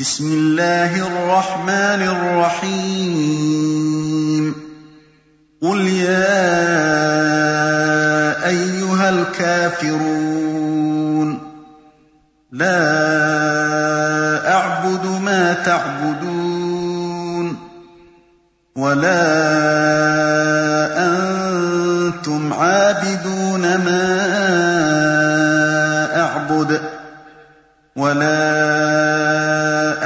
بسم الله الرحمن الرحيم. قل يا أيها الكافرون لا أعبد ما تعبدون ولا أنتم عابدون ما أعبد ولا